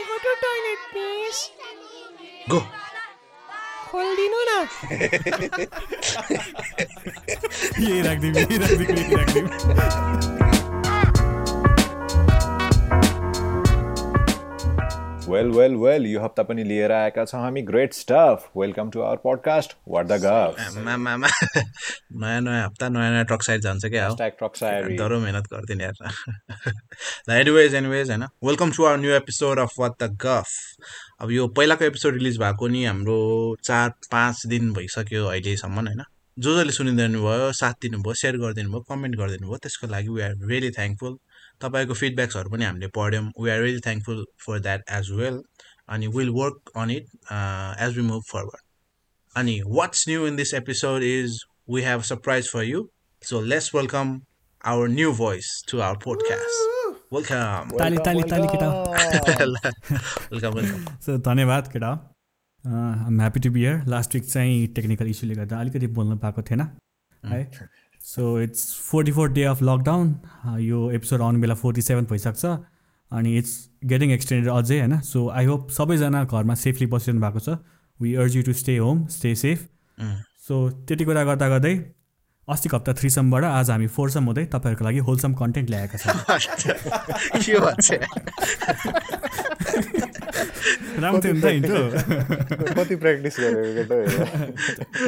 I go to toilet, please. Go. खोल ना ये रख दी ये रख दी ये रख दी वेल वेल वेल यो हप्ता पनि लिएर आएका छौँ हामी great stuff welcome to our podcast what the गफ नयाँ नयाँ हप्ता नयाँ नयाँ ट्रक साइड जान्छ क्या हो? टक्सायरी डह्रो मिहिनेत गरिदिने यार। एनिवेज एनिवेज होइन। Welcome to our new episode of what the गफ अब यो पहिलाको एपिसोड रिलिज भएको नि हाम्रो चार पाँच दिन भइसक्यो अहिलेसम्म होइन। जो जसले सुनिदिनु भयो साथ दिनुभयो सेयर गरिदिनु भयो कमेन्ट गरिदिनु भयो त्यसको लागि वी आर रियली थ्याङ्कफुल तपाईँको फिडब्याक्सहरू पनि हामीले पढ्यौँ। We are really thankful for that as well अनि will work on it as we move forward अनि what's new in this episode is we have surprise for you so let's welcome our new voice to our podcast welcome ताली ताली ताली केटा welcome welcome so धन्यवाद केटा। आम happy to be here last week चाहिँ technical इस्युले गर्दा अलिकति बोल्न पाएको थिएन। है? So it's forty four day of lockdown यो एपिसोड आउने बेला फोर्टी सेभेन भइसक्छ अनि इट्स गेटिङ एक्सटेन्डेड अझै होइन? सो आई होप सबैजना घरमा सेफली बसिरहनु भएको छ। We urge you to stay home stay safe so त्यति कुरा गर्दा गर्दै अस्तिको हप्ता थ्रीसम्मबाट आज हामी फोरसम्म हुँदै तपाईँहरूको लागि होलसम कन्टेन्ट ल्याएका छौँ। राम्रो थियो नि त। कति प्र्याक्टिस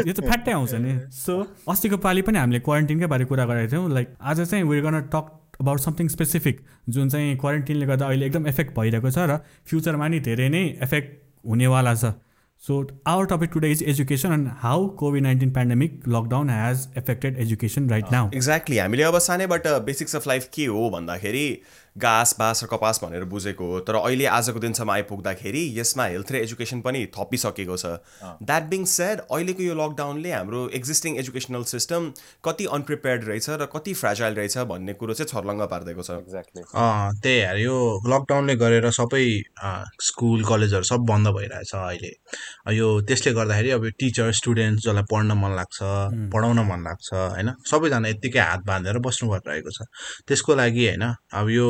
यो त फ्याक्टै आउँछ नि। सो अस्तिको पालि पनि हामीले क्वारेन्टिनकै बारे कुरा गरेको थियौँ। लाइक आज चाहिँ we're gonna talk about something specific जुन चाहिँ क्वारेन्टिनले गर्दा अहिले एकदम एफेक्ट भइरहेको छ र फ्युचरमा नि धेरै नै एफेक्ट हुनेवाला छ। so our topic today is education and how COVID nineteen pandemic lockdown has affected education right now exactly हामीले अब सानैबाट बेसिक्स अफ लाइफ के हो भन्दाखेरि घाँस बाँस र कपास भनेर बुझेको हो। तर अहिले आजको दिनसम्म आइपुग्दाखेरि यसमा हेल्थ र एजुकेसन पनि थपिसकेको छ। द्याट बिङ सेड अहिलेको यो लकडाउनले हाम्रो एक्जिस्टिङ एजुकेसनल सिस्टम कति अनप्रिपेयर्ड रहेछ र कति फ्रेजाइल रहेछ भन्ने कुरो चाहिँ छर्लङ्ग पारिदिएको छ। एक्ज्याक्टली अँ, त्यही यार यो लकडाउनले गरेर सबै स्कुल कलेजहरू सब बन्द भइरहेछ अहिले। यो त्यसले गर्दाखेरि अब यो टिचर स्टुडेन्ट जसलाई पढ्न मन लाग्छ पढाउन मन लाग्छ होइन? सबैजना यत्तिकै हात बाँधेर बस्नु परिरहेको छ। त्यसको लागि होइन अब यो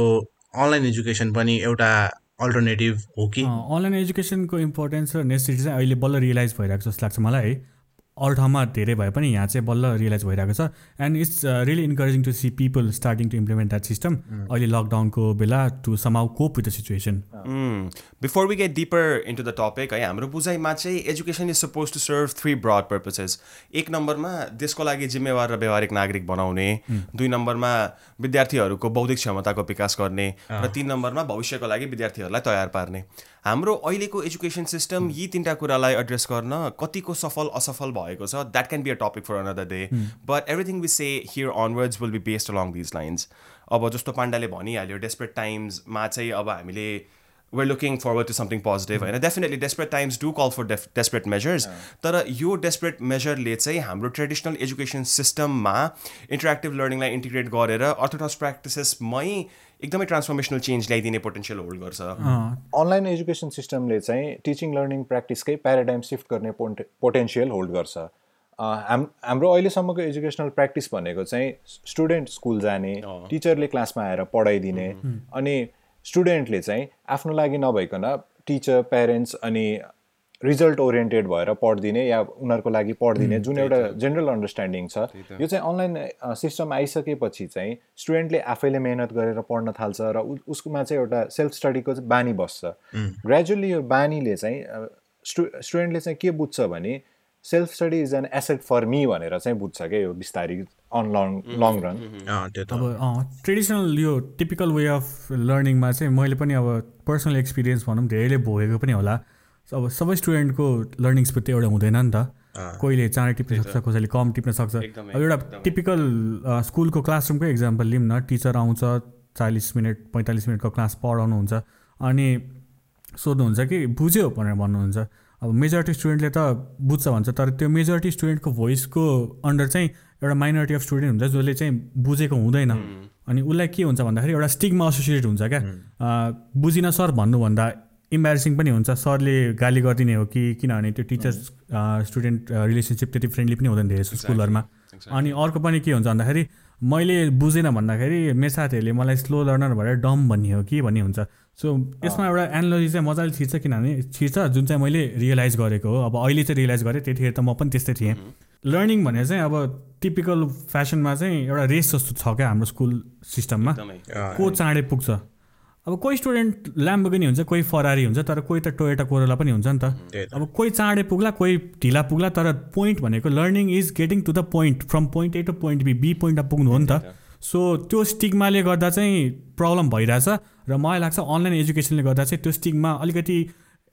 अनलाइन एजुकेसन पनि एउटा अल्टरनेटिभ हो कि? अनलाइन एजुकेसनको इम्पोर्टेन्स र नेसेसिटी चाहिँ अहिले बल्ल रियलाइज भइरहेको जस्तो लाग्छ मलाई। है अरू ठाउँमा धेरै भए पनि यहाँ चाहिँ बल्ल रियलाइज भइरहेको छ। And it's really encouraging to see people starting to implement that system अहिले लकडाउनको बेला to समाउ cope with the situation before we get deeper into the topic है हाम्रो बुझाइमा चाहिँ education is suppose to serve three broad purposes एक नम्बरमा देशको लागि जिम्मेवार र व्यवहारिक नागरिक बनाउने। दुई नम्बरमा विद्यार्थीहरूको बौद्धिक क्षमताको विकास गर्ने। र तिन नम्बरमा भविष्यको लागि विद्यार्थीहरूलाई तयार पार्ने। हाम्रो अहिलेको एजुकेसन सिस्टम यी तिनवटा कुरालाई एड्रेस गर्न कतिको सफल असफल भएको छ। That can be a topic for another day but everything we say here onwards will be based along these lines अब जस्तो पाण्डाले भनिहाल्यो डेस्परेट टाइम्समा चाहिँ अब हामीले we're looking forward to something positive होइन? Definitely desperate times do call for def- desperate measures. तर यो desperate measureले चाहिँ हाम्रो ट्रेडिसनल एजुकेसन सिस्टममा इन्टरेक्टिभ लर्निङलाई इन्टिग्रेट गरेर अर्थोडक्स प्र्याक्टिसेसमै एकदमै ट्रान्सफर्मेसनल चेन्ज ल्याइदिने पोटेन्सियल होल्ड गर्छ। अनलाइन एजुकेसन सिस्टमले चाहिँ टिचिङ लर्निङ प्र्याक्टिसकै प्याराडाइम सिफ्ट गर्ने पोन्टे पोटेन्सियल होल्ड गर्छ। अँ, हाम हाम्रो अहिलेसम्मको एजुकेसनल प्र्याक्टिस भनेको चाहिँ स्टुडेन्ट स्कुल जाने टिचरले क्लासमा आएर पढाइदिने अनि स्टुडेन्टले चाहिँ आफ्नो लागि नभइकन टिचर प्यारेन्ट्स अनि रिजल्ट ओरिएन्टेड भएर पढिदिने या उनीहरूको लागि पढिदिने जुन एउटा जेनरल अन्डरस्ट्यान्डिङ छ यो चाहिँ अनलाइन सिस्टम आइसकेपछि चाहिँ स्टुडेन्टले आफैले मेहनत गरेर पढ्न थाल्छ र उसकोमा चाहिँ एउटा सेल्फ स्टडीको चाहिँ बानी बस्छ। ग्रेजुअली यो बानीले चाहिँ स्टु स्टुडेन्टले चाहिँ के बुझ्छ भने self study is an asset for me भनेर चाहिँ बुझ्छ क्या यो बिस्तारी अन लङ लङ रन अब ट्रेडिसनल यो टिपिकल वे अफ लर्निङमा चाहिँ मैले पनि अब पर्सनल एक्सपिरियन्स भनौँ धेरैले भोगेको पनि होला। अब सबै स्टुडेन्टको लर्निङ स्पिड त एउटा हुँदैन नि त। कोहीले चाँडै टिप्न सक्छ कसैले कम टिप्न सक्छ। अब एउटा टिपिकल स्कुलको क्लासरुमकै इक्जाम्पल लिऊँ न। टिचर आउँछ चालिस मिनट पैँतालिस मिनटको क्लास पढाउनुहुन्छ अनि सोध्नुहुन्छ कि बुझ्यो भनेर भन्नुहुन्छ। अब मेजोरिटी स्टुडेन्टले त बुझ्छ भन्छ तर त्यो मेजोरिटी स्टुडेन्टको भोइसको अन्डर चाहिँ एउटा माइनोरिटी अफ स्टुडेन्ट हुन्छ जसले चाहिँ बुझेको हुँदैन। अनि उसलाई के हुन्छ भन्दाखेरि एउटा स्टिगमा एसोसिएट हुन्छ क्या। बुझिन सर भन्नुभन्दा इम्बेरेसिङ पनि हुन्छ। सरले गाली गरिदिने हो कि किनभने त्यो टिचर्स स्टुडेन्ट रिलेसनसिप त्यति फ्रेन्डली पनि हुँदैन धेरै स्कुलहरूमा। अनि अर्को पनि के हुन्छ भन्दाखेरि मैले बुझेन भन्दाखेरि मेरो साथीहरूले मलाई स्लो लर्नर भएर डम भन्ने हो कि भन्ने हुन्छ। सो यसमा एउटा एनालोजी चाहिँ मजाले छिर्छ किनभने छिर्छ जुन चाहिँ मैले रियलाइज गरेको हो। अब अहिले चाहिँ रियलाइज गरेँ त्यतिखेर त म पनि त्यस्तै थिएँ। लर्निङ भने चाहिँ अब टिपिकल फेसनमा चाहिँ एउटा रेस जस्तो छ क्या हाम्रो स्कुल सिस्टममा को चाँडै पुग्छ? अब कोही स्टुडेन्ट ल्याम्बोगिनी हुन्छ कोही फरारी हुन्छ तर कोही त टोयोटा कोरोला पनि हुन्छ नि त। अब कोही चाँडै पुग्ला कोही ढिला पुग्ला तर पोइन्ट भनेको learning is getting to the point from point A to point B B पोइन्टमा पुग्नु हो नि त। सो त्यो स्टिगमाले गर्दा चाहिँ प्रब्लम भइरहेछ र मलाई लाग्छ अनलाइन एजुकेसनले गर्दा चाहिँ त्यो स्टिगमा अलिकति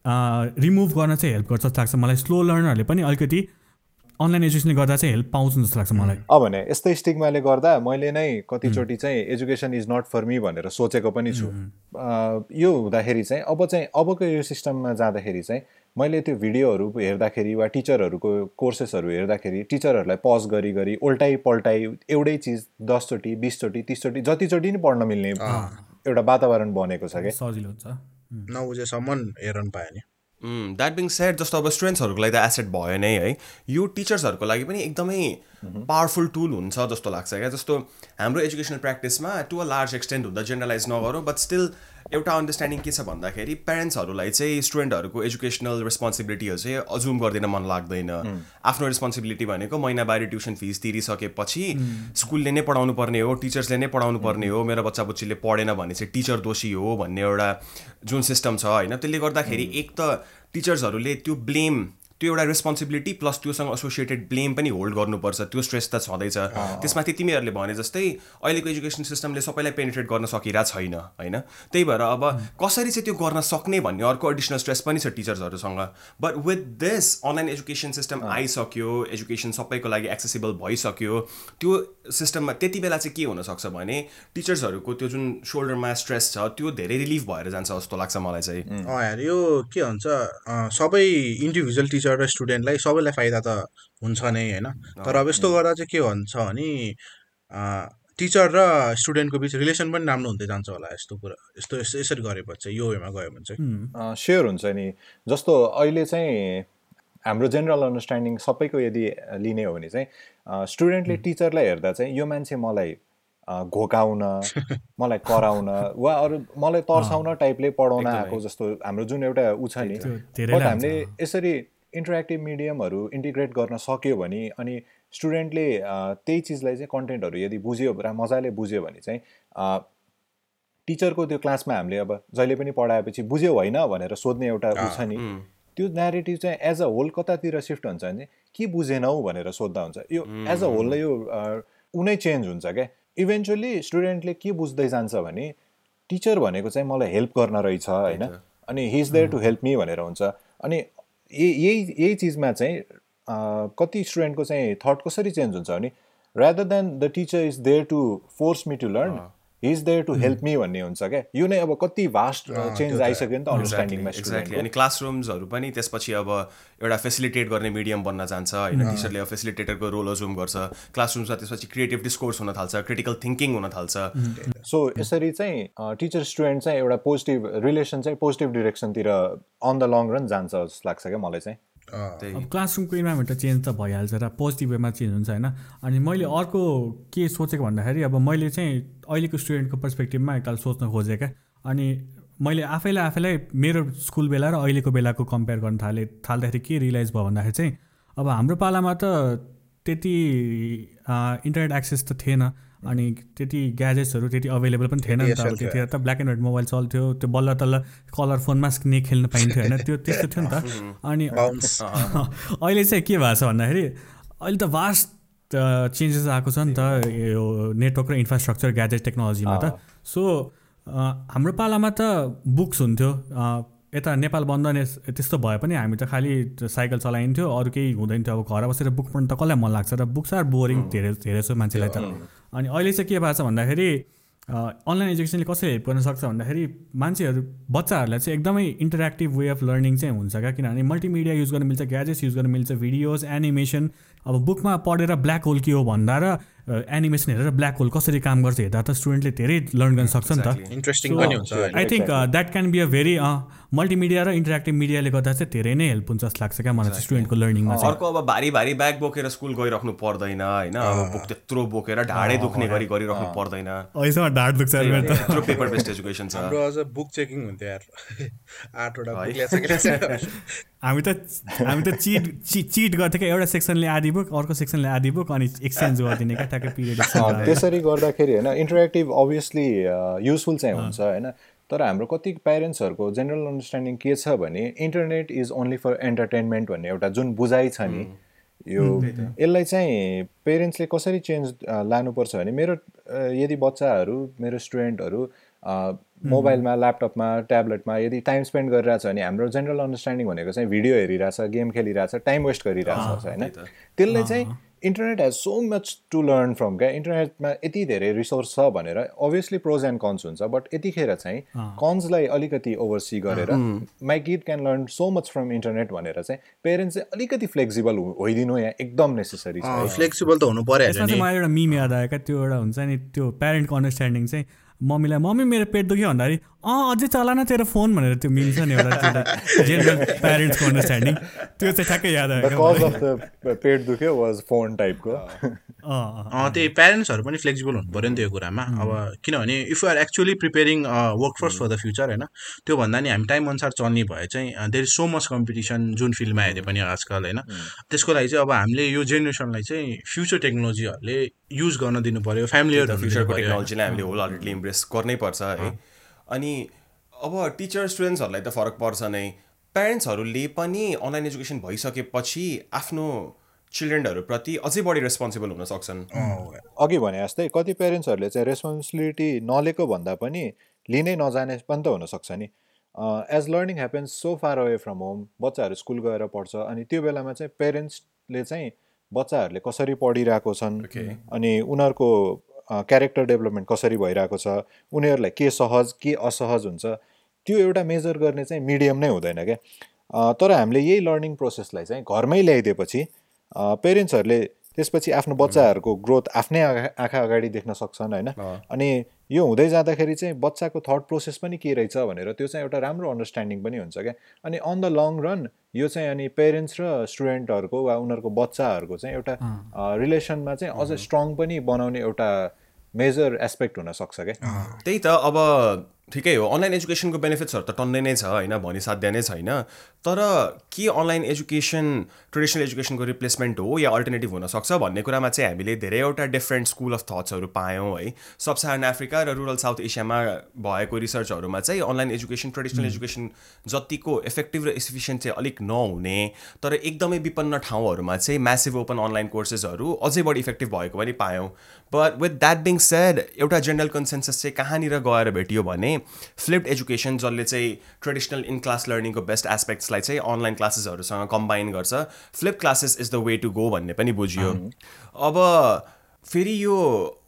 रिमुभ गर्न चाहिँ हेल्प गर्छ जस्तो लाग्छ मलाई। स्लो लर्नरहरूले पनि अलिकति अनलाइन एजुकेसनले गर्दा चाहिँ हेल्प पाउँछ जस्तो लाग्छ मलाई। अब भने यस्तै स्टिगमाले गर्दा मैले नै कतिचोटि चाहिँ education is not for me भनेर सोचेको पनि छु। यो हुँदाखेरि चाहिँ अब चाहिँ अबको यो सिस्टममा जाँदाखेरि चाहिँ मैले त्यो भिडियोहरू हेर्दाखेरि वा टिचरहरूको कोर्सेसहरू हेर्दाखेरि टिचरहरूलाई पज गरी गरी उल्टाइ पल्टाइ एउटै चिज दसचोटि बिसचोटि तिसचोटि जतिचोटि नै पढ्न मिल्ने एउटा वातावरण बनेको छ क्या सजिलो हुन्छ। नबुझेसम्म हेर्न पायो नि। द्याट बिङ सेड जस्तो अब स्टुडेन्ट्सहरूको लागि त एसेट भयो नै है। यो टिचर्सहरूको लागि पनि एकदमै पावरफुल टुल हुन्छ जस्तो लाग्छ क्या। जस्तो हाम्रो एजुकेसनल प्र्याक्टिसमा टु अ लार्ज एक्सटेन्ट हुँदा जेनरलाइज नगरौँ बट स्टिल एउटा अन्डरस्ट्यान्डिङ के छ भन्दाखेरि प्यारेन्ट्सहरूलाई चाहिँ स्टुडेन्टहरूको एजुकेसनल रेस्पोन्सिबिलिटीहरू चाहिँ अजुम गरिदिन मन लाग्दैन। आफ्नो रेस्पोन्सिबिलिटी भनेको महिनाबारी ट्युसन फिस तिरिसकेपछि स्कुलले नै पढाउनु पर्ने हो टिचर्सले नै पढाउनु पर्ने हो मेरो बच्चा बच्चीले पढेन भने चाहिँ टिचर दोषी हो भन्ने एउटा जुन सिस्टम छ होइन। त्यसले गर्दाखेरि एक त टिचर्सहरूले त्यो ब्लेम त्यो एउटा रेस्पोन्सिबिलिटी प्लस त्योसँग एसोसिएटेड ब्लेम पनि होल्ड गर्नुपर्छ। त्यो स्ट्रेस त छँदैछ। त्यसमाथि तिमीहरूले भने जस्तै अहिलेको एजुकेसन सिस्टमले सबैलाई पेनिट्रेट गर्न सकिरहेको छैन होइन? त्यही भएर अब कसरी चाहिँ त्यो गर्न सक्ने भन्ने अर्को एडिसनल स्ट्रेस पनि छ टिचर्सहरूसँग but with this online education system आइसक्यो एजुकेसन सबैको लागि एक्सेसिबल भइसक्यो त्यो सिस्टममा त्यति बेला चाहिँ के हुनसक्छ भने टिचर्सहरूको त्यो जुन सोल्डरमा स्ट्रेस छ त्यो धेरै रिलिफ भएर जान्छ जस्तो लाग्छ मलाई चाहिँ। यो के भन्छ सबै इन्डिभिजुअल टिचर र स्टुडेन्टलाई सबैलाई फाइदा त हुन्छ नै होइन? तर अब यस्तो गर्दा चाहिँ के भन्छ भने अँ, टिचर र स्टुडेन्टको बिच रिलेसन पनि राम्रो हुँदै जान्छ होला यस्तो कुरा यस्तो यस- यसरी गरेपछि चाहिँ यो वेमा गयो भने चाहिँ। सेयर हुन्छ नि। जस्तो अहिले चाहिँ हाम्रो जेनरल अन्डरस्ट्यान्डिङ सबैको यदि लिने हो भने चाहिँ स्टुडेन्टले टिचरलाई हेर्दा चाहिँ यो मान्छे मलाई घोकाउन मलाई कराउन वा अरू मलाई तर्साउन टाइपले पढाउन आएको जस्तो हाम्रो जुन एउटा ऊ छ नि बट। हामीले यसरी इन्टरेक्टिभ मिडियमहरू इन्टिग्रेट गर्न सक्यो भने अनि स्टुडेन्टले त्यही चिजलाई चाहिँ कन्टेन्टहरू यदि बुझ्यो र मजाले बुझ्यो भने चाहिँ टिचरको त्यो क्लासमा हामीले अब जहिले पनि पढाएपछि बुझ्यो होइन भनेर सोध्ने एउटा ऊ छ नि त्यो नेरेटिभ चाहिँ एज अ होल कतातिर सिफ्ट हुन्छ भने के बुझेनौ भनेर सोद्धा हुन्छ। यो एज अ होललाई यो अ, ऊ नै चेन्ज हुन्छ क्या। इभेन्चुली स्टुडेन्टले के बुझ्दै जान्छ भने टिचर भनेको चाहिँ मलाई हेल्प गर्न रहेछ होइन। अनि he is there to help me भनेर हुन्छ। अनि यही यही यही चिजमा चाहिँ कति स्टुडेन्टको चाहिँ थट कसरी चेन्ज हुन्छ भने rather than the teacher is there to force me to learn is there to help me भन्ने हुन्छ क्या? यो नै अब कति भास्ट चेन्ज आइसक्यो नि त अन्डरस्ट्यान्डिङमा एक्ज्याक्टली अनि क्लासरुम्सहरू पनि त्यसपछि अब एउटा फेसिलिटेट गर्ने मिडियम बन्न जान्छ होइन? टिचरले अब फेसिलिटेटरको रोल अजुम गर्छ। क्लासरुम्समा त्यसपछि क्रिएटिभ डिस्कोर्स हुन थाल्छ क्रिटिकल थिङ्किङ हुन थाल्छ। सो यसरी चाहिँ टिचर स्टुडेन्ट चाहिँ एउटा पोजिटिभ रिलेसन चाहिँ पोजिटिभ डिरेक्सनतिर अन द लङ रन जान्छ जस्तो लाग्छ क्या मलाई चाहिँ। अब क्लासरुमको इन्भाइरोमेन्ट त चेन्ज त भइहाल्छ र पोजिटिभ वेमा चेन्ज हुन्छ होइन? अनि मैले अर्को के सोचेको भन्दाखेरि अब मैले चाहिँ अहिलेको स्टुडेन्टको पर्सपेक्टिभमा एकताल सोच्न खोजेँ अनि मैले आफैलाई आफैलाई मेरो स्कुल बेला र अहिलेको बेलाको कम्पेयर गर्न थालेँ थाल्दाखेरि के रियलाइज भयो भन्दाखेरि चाहिँ अब हाम्रो पालामा त त्यति इन्टरनेट एक्सेस त थिएन। अनि त्यति ग्याजेट्सहरू त्यति अभाइलेबल पनि थिएन नि त अब त्यतिखेर त ब्ल्याक एन्ड व्हाइट मोबाइल चल्थ्यो त्यो बल्ल तल्ल कलर फोनमा स्नेक खेल्न पाइन्थ्यो होइन? त्यो त्यस्तो थियो नि त। अनि अहिले चाहिँ के भएको छ भन्दाखेरि अहिले त भास्ट चेन्जेस आएको छ नि त यो नेटवर्क र इन्फ्रास्ट्रक्चर ग्याजेट टेक्नोलोजीमा त। सो हाम्रो पालामा त बुक्स हुन्थ्यो। यता नेपाल बन्द नै त्यस्तो भए पनि हामी त खालि साइकल चलाइन्थ्यो अरू केही हुँदैन थियो। अब घर बसेर बुक पढ्नु त कसलाई मन लाग्छ र बुक्स आर बोरिङ धेरै धेरै जसो मान्छेलाई त। अनि अहिले चाहिँ के भएको छ भन्दाखेरि अनलाइन एजुकेसनले कसरी हेल्प गर्न सक्छ भन्दाखेरि मान्छेहरू बच्चाहरूलाई चाहिँ एकदमै इन्टरेक्टिभ वे अफ लर्निङ चाहिँ हुन्छ क्या? किनभने मल्टिमिडिया युज गर्न मिल्छ ग्याजेट्स युज गर्न मिल्छ भिडियोज एनिमेसन अब बुकमा पढेर ब्ल्याक होल के हो भन्दा र एनिमेसन हेरेर ब्ल्याक होल कसरी काम गर्छ हेर्दा त स्टुडेन्टले धेरै लर्न गर्न सक्छ नि त। इन्ट्रेस्टिङ पनि हुन्छ? I think that can be a very multimedia र इन्टरेक्टिभ मिडियाले गर्दा चाहिँ धेरै नै हेल्प हुन्छ जस्तो लाग्छ क्या मलाई चाहिँ स्टुडेन्टको लर्निङमा चाहिँ। अर्को अब भारी भारी ब्याग बोकेर स्कुल गइराख्नु पर्दैन होइन? अब बुक त्यत्रो बोकेर ढाडै दुख्ने गरी गरिराख्नु पर्दैन। अहिलेसम्म ढाड दुख्छ त्यत्रो पेपर बेस्ड एजुकेसन छ। हाम्रो अझ बुक चेकिङ हुन्थ्यो यार। आठवटा हामी त हामी त चिट चि चिट गर्थ्यो क्या एउटा सेक्सनले आधी बुक अर्को सेक्सनले आधी बुक अनि एक्सचेन्ज गरिदिने क्या ट्याक्कै अँ, पिरियड त्यसरी गर्दाखेरि होइन इन्टरेक्टिभ अभियसली युजफुल चाहिँ हुन्छ होइन तर हाम्रो कति प्यारेन्ट्सहरूको जेनरल अन्डरस्ट्यान्डिङ के छ भने internet is only for entertainment भन्ने एउटा जुन बुझाइ छ नि यो यसलाई चाहिँ पेरेन्ट्सले कसरी चेन्ज लानुपर्छ भने मेरो यदि बच्चाहरू मेरो स्टुडेन्टहरू मोबाइलमा ल्यापटपमा ट्याब्लेटमा यदि टाइम स्पेन्ड गरिरहेछ भने हाम्रो जेनरल अन्डरस्ट्यान्डिङ भनेको चाहिँ भिडियो हेरिरहेछ गेम खेलिरहेछ टाइम वेस्ट गरिरहेछ होइन? त्यसले चाहिँ internet has so much to learn from क्या? इन्टरनेटमा यति धेरै रिसोर्स छ भनेर अभियसली प्रोज एन्ड कन्स हुन्छ बट यतिखेर चाहिँ कन्सलाई अलिकति ओभरसी गरेर my kid can learn so much from internet भनेर चाहिँ पेरेन्ट्स चाहिँ अलिकति फ्लेक्सिबल होइदिनु यहाँ एकदम नेसेसरी छ। फ्लेक्सिबल त हुनु पऱ्यो एउटा मिम याद आयो क्या? त्यो एउटा हुन्छ नि त्यो प्यारेन्टको अन्डरस्ट्यान्डिङ चाहिँ मम्मीलाई मम्मी मेरो पेट दुख्यो भन्दाखेरि अँ अझै चला न तेरो फोन भनेर त्यो मिम छ नि एउटा जेनरल प्यारेन्ट्सको अन्डरस्ट्यान्डिङ त्यो चाहिँ ठ्याक्कै याद आयो द क्या कज मलाई। अफ द पेट दुख्यो वाज फोन टाइपको त्यही प्यारेन्ट्सहरू पनि फ्लेक्सिबल हुनु पऱ्यो नि त्यो कुरामा। अब किनभने if you are actually preparing work force for the future होइन त्योभन्दा नि हामी टाइम अनुसार चल्ने भए चाहिँ there is so much competition जुन फिल्डमा हेरे पनि आजकल होइन। त्यसको लागि चाहिँ अब हामीले यो जेनेरेसनलाई चाहिँ फ्युचर टेक्नोलोजीहरूले युज गर्न दिनु पऱ्यो फ्यामिलीहरू फ्युचरको टेक्नोलोजीलाई हामीले होल हार्टेडली इम्प्रेस गर्नै पर्छ है। अनि अब टिचर स्टुडेन्ट्सहरूलाई त फरक पर्छ नै। प्यारेन्ट्सहरूले पनि अनलाइन एजुकेसन भइसकेपछि आफ्नो चिल्ड्रेनहरूप्रति अझै बढी रेस्पोन्सिबल हुन सक्छन्। अघि भने जस्तै कति पेरेन्ट्सहरूले चाहिँ रेस्पोन्सिबिलिटी नलिएको भन्दा पनि लिनै नजाने पनि त हुनसक्छ नि। As learning happens so far away from home बच्चाहरू स्कुल गएर पढ्छ अनि त्यो बेलामा चाहिँ पेरेन्ट्सले चाहिँ बच्चाहरूले कसरी पढिरहेको छन् अनि उनीहरूको क्यारेक्टर डेभलपमेन्ट कसरी भइरहेको छ उनीहरूलाई के सहज के असहज हुन्छ त्यो एउटा मेजर गर्ने चाहिँ मिडियम नै हुँदैन क्या तर हामीले यही लर्निङ प्रोसेसलाई चाहिँ घरमै ल्याइदिएपछि पेरेन्ट्सहरूले त्यसपछि आफ्नो बच्चाहरूको ग्रोथ आफ्नै आँखा आँखा अगाडि देख्न सक्छन् होइन? अनि यो हुँदै जाँदाखेरि चाहिँ बच्चाको थट प्रोसेस पनि के रहेछ भनेर त्यो चाहिँ एउटा राम्रो अन्डरस्ट्यान्डिङ पनि हुन्छ क्या अनि अन द लङ रन यो चाहिँ अनि पेरेन्ट्स र स्टुडेन्टहरूको वा उनीहरूको बच्चाहरूको चाहिँ एउटा रिलेसनमा चाहिँ अझ स्ट्रङ पनि बनाउने एउटा मेजर एस्पेक्ट हुनसक्छ क्या त्यही त अब ठिकै हो अनलाइन एजुकेसनको बेनिफिट्सहरू त टन्नै नै छ होइन? भनिसाध्य नै छैन। तर के अनलाइन एजुकेसन ट्रेडिसनल एजुकेसनको रिप्लेसमेन्ट हो या अल्टरनेटिभ हुनसक्छ भन्ने कुरामा चाहिँ हामीले धेरैवटा डिफ्रेन्ट स्कुल अफ थट्सहरू पायौँ है? सब साहारन अफ्रिका र रुरल साउथ एसियामा भएको रिसर्चहरूमा चाहिँ अनलाइन एजुकेसन ट्रेडिसनल एजुकेसन जतिको इफेक्टिभ र इफिसियन्ट चाहिँ अलिक नहुने तर एकदमै विपन्न ठाउँहरूमा चाहिँ म्यासिभ ओपन अनलाइन कोर्सेसहरू अझै बढी इफेक्टिभ भएको पनि पायौँ। But with that being said एउटा जेनरल कन्सेन्सस चाहिँ कहाँनिर गएर भेटियो भने फ्लिप्ड एजुकेसन जसले चाहिँ ट्रेडिसनल इन क्लास लर्निङको बेस्ट एस्पेक्ट्सलाई चाहिँ अनलाइन क्लासेसहरूसँग कम्बाइन गर्छ। Flip classes is the way to go भन्ने पनि बुझियो। अब फेरि यो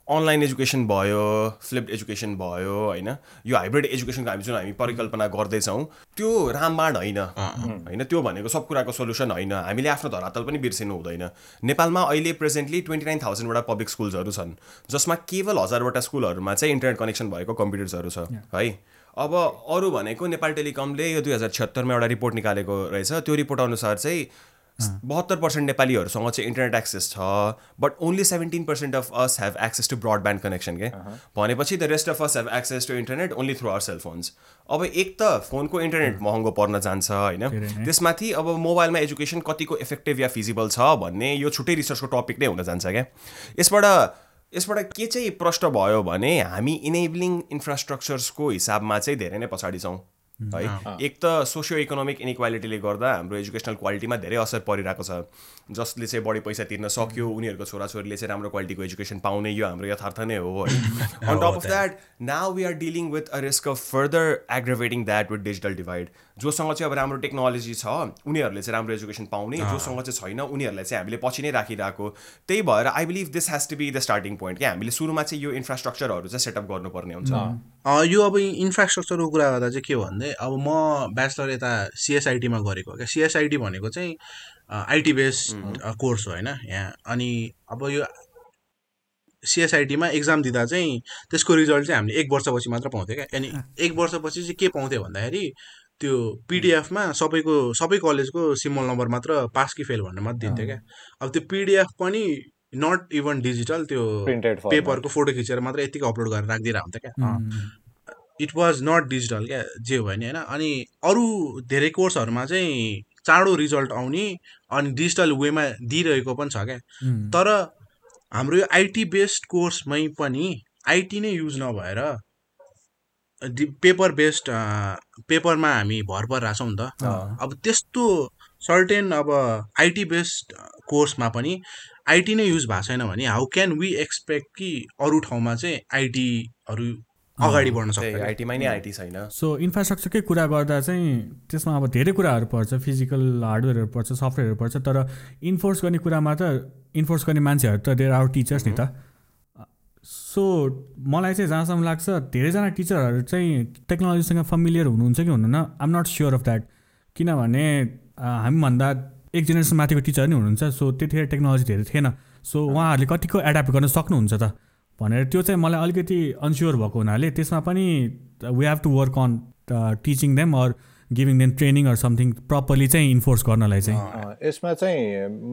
अनलाइन एजुकेसन भयो फ्लिप्ड एजुकेसन भयो होइन? यो हाइब्रिड एजुकेसनको हामी जुन हामी परिकल्पना गर्दैछौँ त्यो रामबाण होइन। होइन? त्यो भनेको सब कुराको सोल्युसन होइन। हामीले आफ्नो धरातल पनि बिर्सिनु हुँदैन। नेपालमा अहिले प्रेजेन्टली ट्वेन्टी नाइन थाउजन्डवटा पब्लिक स्कुल्सहरू छन् जसमा केवल हजारवटा स्कुलहरूमा चाहिँ इन्टरनेट कनेक्सन भएको कम्प्युटर्सहरू छ है? अब अरू भनेको नेपाल टेलिकमले यो दुई हजार छिहत्तरमा एउटा रिपोर्ट निकालेको रहेछ। त्यो रिपोर्ट अनुसार चाहिँ बहत्तर पर्सेन्ट नेपालीहरूसँग चाहिँ इन्टरनेट एक्सेस छ but only seventeen percent of us have access to broadband connection के भनेपछि the rest of us have access to internet only through our cellphones अब एक त फोनको इन्टरनेट महँगो पर्न जान्छ होइन? त्यसमाथि अब मोबाइलमा एजुकेसन कतिको इफेक्टिभ या फिजिबल छ भन्ने यो छुट्टै रिसर्चको टपिक नै हुन जान्छ क्या यसबाट यसबाट के चाहिँ प्रष्ट भयो भने हामी इनेबलिङ इन्फ्रास्ट्रक्चर्सको हिसाबमा चाहिँ धेरै नै पछाडि छौँ। है। एक त सोसियो इकोनोमिक इनइक्वालिटीले गर्दा हाम्रो एजुकेसनल क्वालिटीमा धेरै असर परिरहेको छ। जसले चाहिँ बढी पैसा तिर्न सक्यो उनीहरूको छोराछोरीले चाहिँ राम्रो क्वालिटीको एजुकेसन पाउने यो हाम्रो यथार्थ नै हो है। On top of that now we are dealing with a risk of further aggravating that with digital divide जोसँग चाहिँ अब राम्रो टेक्नोलोजी छ उनीहरूले चाहिँ राम्रो एजुकेसन पाउने। जोसँग चाहिँ छैन उनीहरूलाई चाहिँ हामीले पछि नै राखिरहेको। त्यही भएर I believe this has to be the starting point क्या हामीले सुरुमा चाहिँ यो इन्फ्रास्ट्रक्चरहरू चाहिँ सेटअप गर्नुपर्ने हुन्छ। अँ, यो अब इन्फ्रास्ट्रक्चरको कुरा गर्दा चाहिँ के भन्दै अब म ब्याचलर यता सिएसआइटीमा गरेको क्या? सिएसआइटी भनेको चाहिँ आइटी बेस कोर्स हो होइन? यहाँ अनि अब यो सिएसआइटीमा इक्जाम दिँदा चाहिँ त्यसको रिजल्ट चाहिँ हामीले एक वर्षपछि मात्र पाउँथ्यो क्या? अनि एक वर्षपछि चाहिँ के पाउँथ्यो भन्दाखेरि त्यो पिडिएफमा सबैको सबै कलेजको सिमल नम्बर मात्र पास कि फेल भन्ने मात्र दिन्थ्यो क्या? अब त्यो पिडिएफ पनि नट इभन डिजिटल त्यो. पेपरको फोटो खिचेर मात्र यतिकै अपलोड गरेर राखिदिएर हुन्थ्यो क्या इट वाज नट डिजिटल क्या? जे हो भने होइन? अनि अरू धेरै कोर्सहरूमा चाहिँ चाँडो रिजल्ट आउने अनि डिजिटल वेमा दिइरहेको पनि छ क्या? तर हाम्रो यो आइटी बेस्ड कोर्समै पनि आइटी नै युज नभएर डि पेपर बेस्ड पेपरमा हामी भर परिरहेको छौँ नि त। अब त्यस्तो सर्टेन अब आइटी बेस्ड कोर्समा पनि आइटी नै युज भएको छैन भने हाउ क्यान वी एक्सपेक्ट कि अरू ठाउँमा चाहिँ आइटीहरू अगाडि बढ्न सक्छ? आइटीमा नै आइटी छैन। सो इन्फ्रास्ट्रक्चरकै कुरा गर्दा चाहिँ त्यसमा अब धेरै कुराहरू पर्छ फिजिकल हार्डवेयरहरू पर्छ सफ्टवेयरहरू पर्छ तर इन्फोर्स गर्ने कुरामा त इन्फोर्स गर्ने मान्छेहरू त देयर आवर टिचर्स नि त। सो मलाई चाहिँ जहाँसम्म लाग्छ धेरैजना टिचरहरू चाहिँ टेक्नोलोजीसँग फमिलियर हुनुहुन्छ कि हुनुहुन्न? I'm not sure of that किनभने हामीभन्दा एक जेनेरेसन माथिको टिचर नै हुनुहुन्छ सो त्यतिखेर टेक्नोलोजी धेरै थिएन। सो उहाँहरूले कतिको एड्याप्ट गर्न सक्नुहुन्छ त? भनेर त्यो चाहिँ मलाई अलिकति अनस्योर भएको हुनाले त्यसमा पनि we have to work on teaching them or giving them training or something properly चाहिँ इन्फोर्स गर्नलाई चाहिँ। यसमा चाहिँ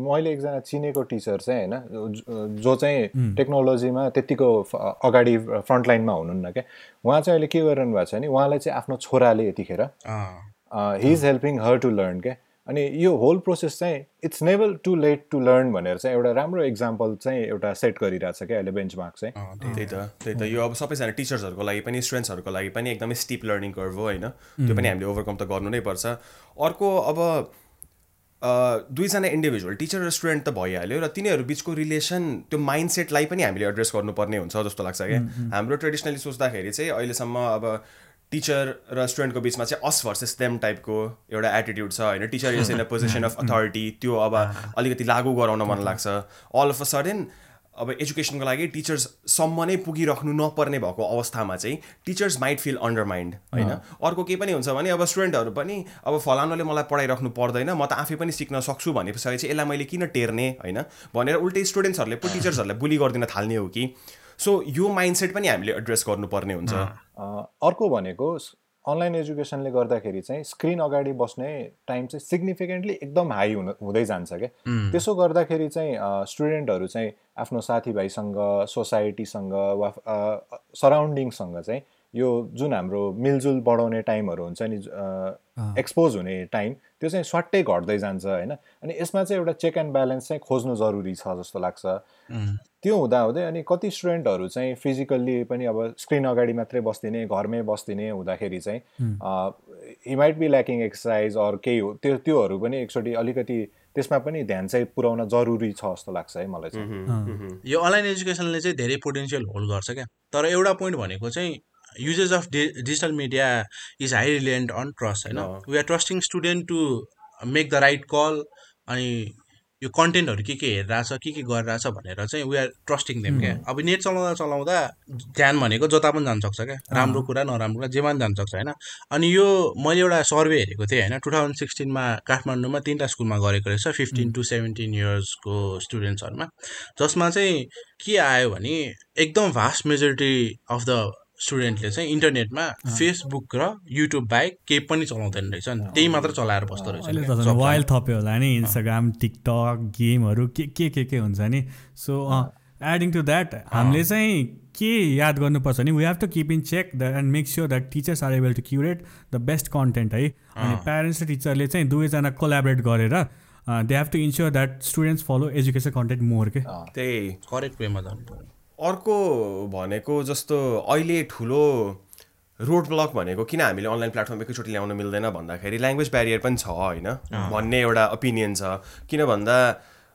मैले एकजना चिनेको टिचर चाहिँ होइन जो- जो चाहिँ टेक्नोलोजीमा त्यत्तिको फ- अगाडि फ्रन्टलाइनमा हुनुहुन्न क्या। उहाँ चाहिँ अहिले के गरिरहनु भएको छ भने उहाँलाई चाहिँ आफ्नो छोराले यतिखेर अँ, he is helping her to learn क्या। अनि यो होल प्रोसेस चाहिँ it's never too late to learn भनेर चाहिँ एउटा राम्रो इक्जाम्पल चाहिँ एउटा सेट गरिरहेछ क्या अहिले बेन्चमार्क चाहिँ। अँ, त्यही। त त्यही त। यो अब सबैजना टिचर्सहरूको लागि पनि स्टुडेन्ट्सहरूको लागि पनि एकदमै स्टिप लर्निङ कर्भ हो होइन। त्यो पनि हामीले ओभरकम त गर्नु नै पर्छ। अर्को अब दुईजना इन्डिभिजुअल टिचर र स्टुडेन्ट त भइहाल्यो र तिनीहरू बिचको रिलेसन त्यो माइन्ड सेटलाई पनि हामीले एड्रेस गर्नुपर्ने हुन्छ जस्तो लाग्छ क्या। हाम्रो ट्रेडिसनली सोच्दाखेरि चाहिँ अहिलेसम्म अब टिचर र स्टुडेन्टको बिचमा चाहिँ अस भर्सेस देम टाइपको एउटा एटिट्युड छ होइन? Teacher is in a position of authority त्यो अब अलिकति लागू गराउन मन लाग्छ। अल अफ अ सडन अब एजुकेसनको लागि टिचर्ससम्म नै पुगिराख्नु नपर्ने भएको अवस्थामा चाहिँ टिचर्स माइट फिल अन्डरमाइन्ड होइन? अर्को के पनि हुन्छ भने अब स्टुडेन्टहरू पनि अब फलानुले मलाई पढाइराख्नु पर्दैन म त आफै पनि सिक्न सक्छु भने पछाडि चाहिँ यसलाई मैले किन टेर्ने होइन? भनेर उल्टै स्टुडेन्ट्सहरूले पो टिचर्सहरूलाई बुली गरिदिन थाल्ने हो कि? सो यो माइन्डसेट पनि हामीले एड्रेस गर्नुपर्ने हुन्छ। अर्को भनेको अनलाइन एजुकेसनले गर्दाखेरि चाहिँ स्क्रिन अगाडि बस्ने टाइम चाहिँ सिग्निफिकेन्टली एकदम हाई हुन हुँदै जान्छ क्या। त्यसो गर्दाखेरि चाहिँ स्टुडेन्टहरू चाहिँ आफ्नो साथीभाइसँग सोसाइटीसँग वा सराउन्डिङसँग चाहिँ यो जुन हाम्रो मिलजुल बढाउने टाइमहरू हुन्छ नि एक्सपोज हुने टाइम त्यो चाहिँ स्वाट्टै घट्दै जान्छ होइन। अनि यसमा चाहिँ एउटा चेक एन्ड ब्यालेन्स चाहिँ खोज्नु जरुरी छ जस्तो लाग्छ। त्यो हुँदाहुँदै अनि कति स्टुडेन्टहरू चाहिँ फिजिकल्ली पनि अब स्क्रिन अगाडि मात्रै बस्दिने घरमै बस्दिने हुँदाखेरि चाहिँ he. Might be lacking exercise or केही हो त्यो त्योहरू पनि एकचोटि अलिकति त्यसमा पनि ध्यान चाहिँ पुर्याउन जरुरी छ जस्तो लाग्छ है मलाई चाहिँ। यो अनलाइन एजुकेसनले चाहिँ धेरै पोटेन्सियल होल्ड गर्छ क्या। तर एउटा पोइन्ट भनेको चाहिँ uses of D digital media is high reliant on trust होइन? We are trusting student to make the right call अनि यो कन्टेन्टहरू के के हेरिरहेछ के के गरिरहेछ भनेर चाहिँ वी आर ट्रस्टिङ देम क्या? अब नेट चलाउँदा चलाउँदा ध्यान भनेको जता पनि जान सक्छ क्या? राम्रो कुरा नराम्रो कुरा जेमा पनि जान सक्छ होइन? अनि यो मैले एउटा सर्वे हेरेको थिएँ होइन? टु थाउजन्ड सिक्सटिनमा काठमाडौँमा तिनवटा स्कुलमा गरेको रहेछ फिफ्टिन टु सेभेन्टिन इयर्सको स्टुडेन्ट्सहरूमा जसमा चाहिँ के आयो भने एकदम भास्ट मेजोरिटी अफ द स्टुडेन्टले चाहिँ इन्टरनेटमा फेसबुक र युट्युब बाहेक केही पनि चलाउँदैन रहेछ नि त्यही मात्र चलाएर बस्दो रहेछ वाइल्ड थप्यो होला नि इन्स्टाग्राम टिकटक गेमहरू के के के के हुन्छ नि? सो एडिङ टु द्याट हामीले चाहिँ के याद गर्नुपर्छ नि we have to keep in check the and make sure that teachers are able to curate the best content है? अनि प्यारेन्ट्स र टिचरले चाहिँ दुवैजना कोलाबरेट गरेर they have to ensure that students follow education content more के त्यही। Correct वेमा जानु पर्यो अर्को भनेको जस्तो अहिले ठुलो रोड ब्लक भनेको किन हामीले अनलाइन प्लेटफर्म एकैचोटि ल्याउन मिल्दैन भन्दाखेरि ल्याङ्ग्वेज ब्यारियर पनि छ होइन? भन्ने एउटा ओपिनियन छ। किन भन्दा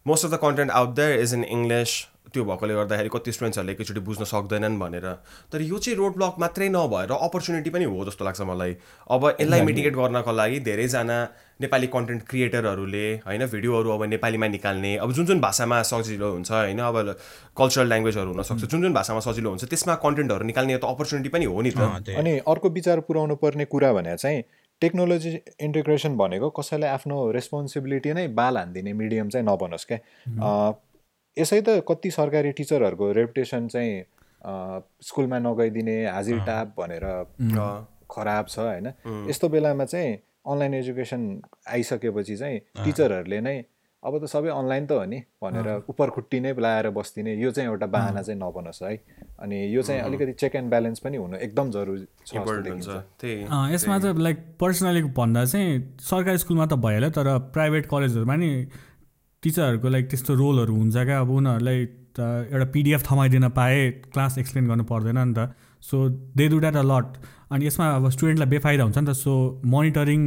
most of the content out there is in English त्यो भएकोले गर्दाखेरि कति स्टुडेन्ट्सहरूले एकैचोटि बुझ्न सक्दैनन् भनेर। तर यो चाहिँ रोड ब्लक मात्रै नभएर अपर्च्युनिटी पनि हो जस्तो लाग्छ मलाई। अब यसलाई मिटिगेट गर्नको लागि धेरैजना नेपाली कन्टेन्ट क्रिएटरहरूले होइन भिडियोहरू अब नेपालीमा निकाल्ने अब जुन जुन भाषामा सजिलो हुन्छ होइन अब कल्चरल ल्याङ्ग्वेजहरू हुनसक्छ जुन जुन भाषामा सजिलो हुन्छ त्यसमा कन्टेन्टहरू निकाल्ने त अपर्च्युनिटी पनि हो नि त। अनि अर्को विचार पुर्याउनु पर्ने कुरा भने चाहिँ टेक्नोलोजी इन्टिग्रेसन भनेको कसैलाई आफ्नो रेस्पोन्सिबिलिटी नै बाल हानिदिने मिडियम चाहिँ नबनोस् क्या यसै त कति सरकारी टिचरहरूको रेपुटेसन चाहिँ स्कुलमा नगइदिने हाजिर टाप भनेर खराब छ होइन? यस्तो बेलामा चाहिँ अनलाइन एजुकेसन आइसकेपछि चाहिँ टिचरहरूले नै अब त सबै अनलाइन त हो नि भनेर उपर खुट्टी नै लाएर बस्दिने यो चाहिँ एउटा बाहना चाहिँ नबनोस् है। अनि यो चाहिँ अलिकति चेक एन्ड ब्यालेन्स पनि हुनु एकदम जरुरी छ यसमा त लाइक पर्सनली भन्दा चाहिँ सरकारी स्कुलमा त भइहाल्यो तर प्राइभेट कलेजहरूमा नि टिचरहरूको लाइक त्यस्तो रोलहरू हुन्छ क्या। अब उनीहरूलाई त एउटा पिडिएफ थमाइदिन पाए क्लास एक्सप्लेन गर्नु पर्दैन नि त। So they do that a lot अनि यसमा अब स्टुडेन्टलाई बेफाइदा हुन्छ नि त सो मोनिटरिङ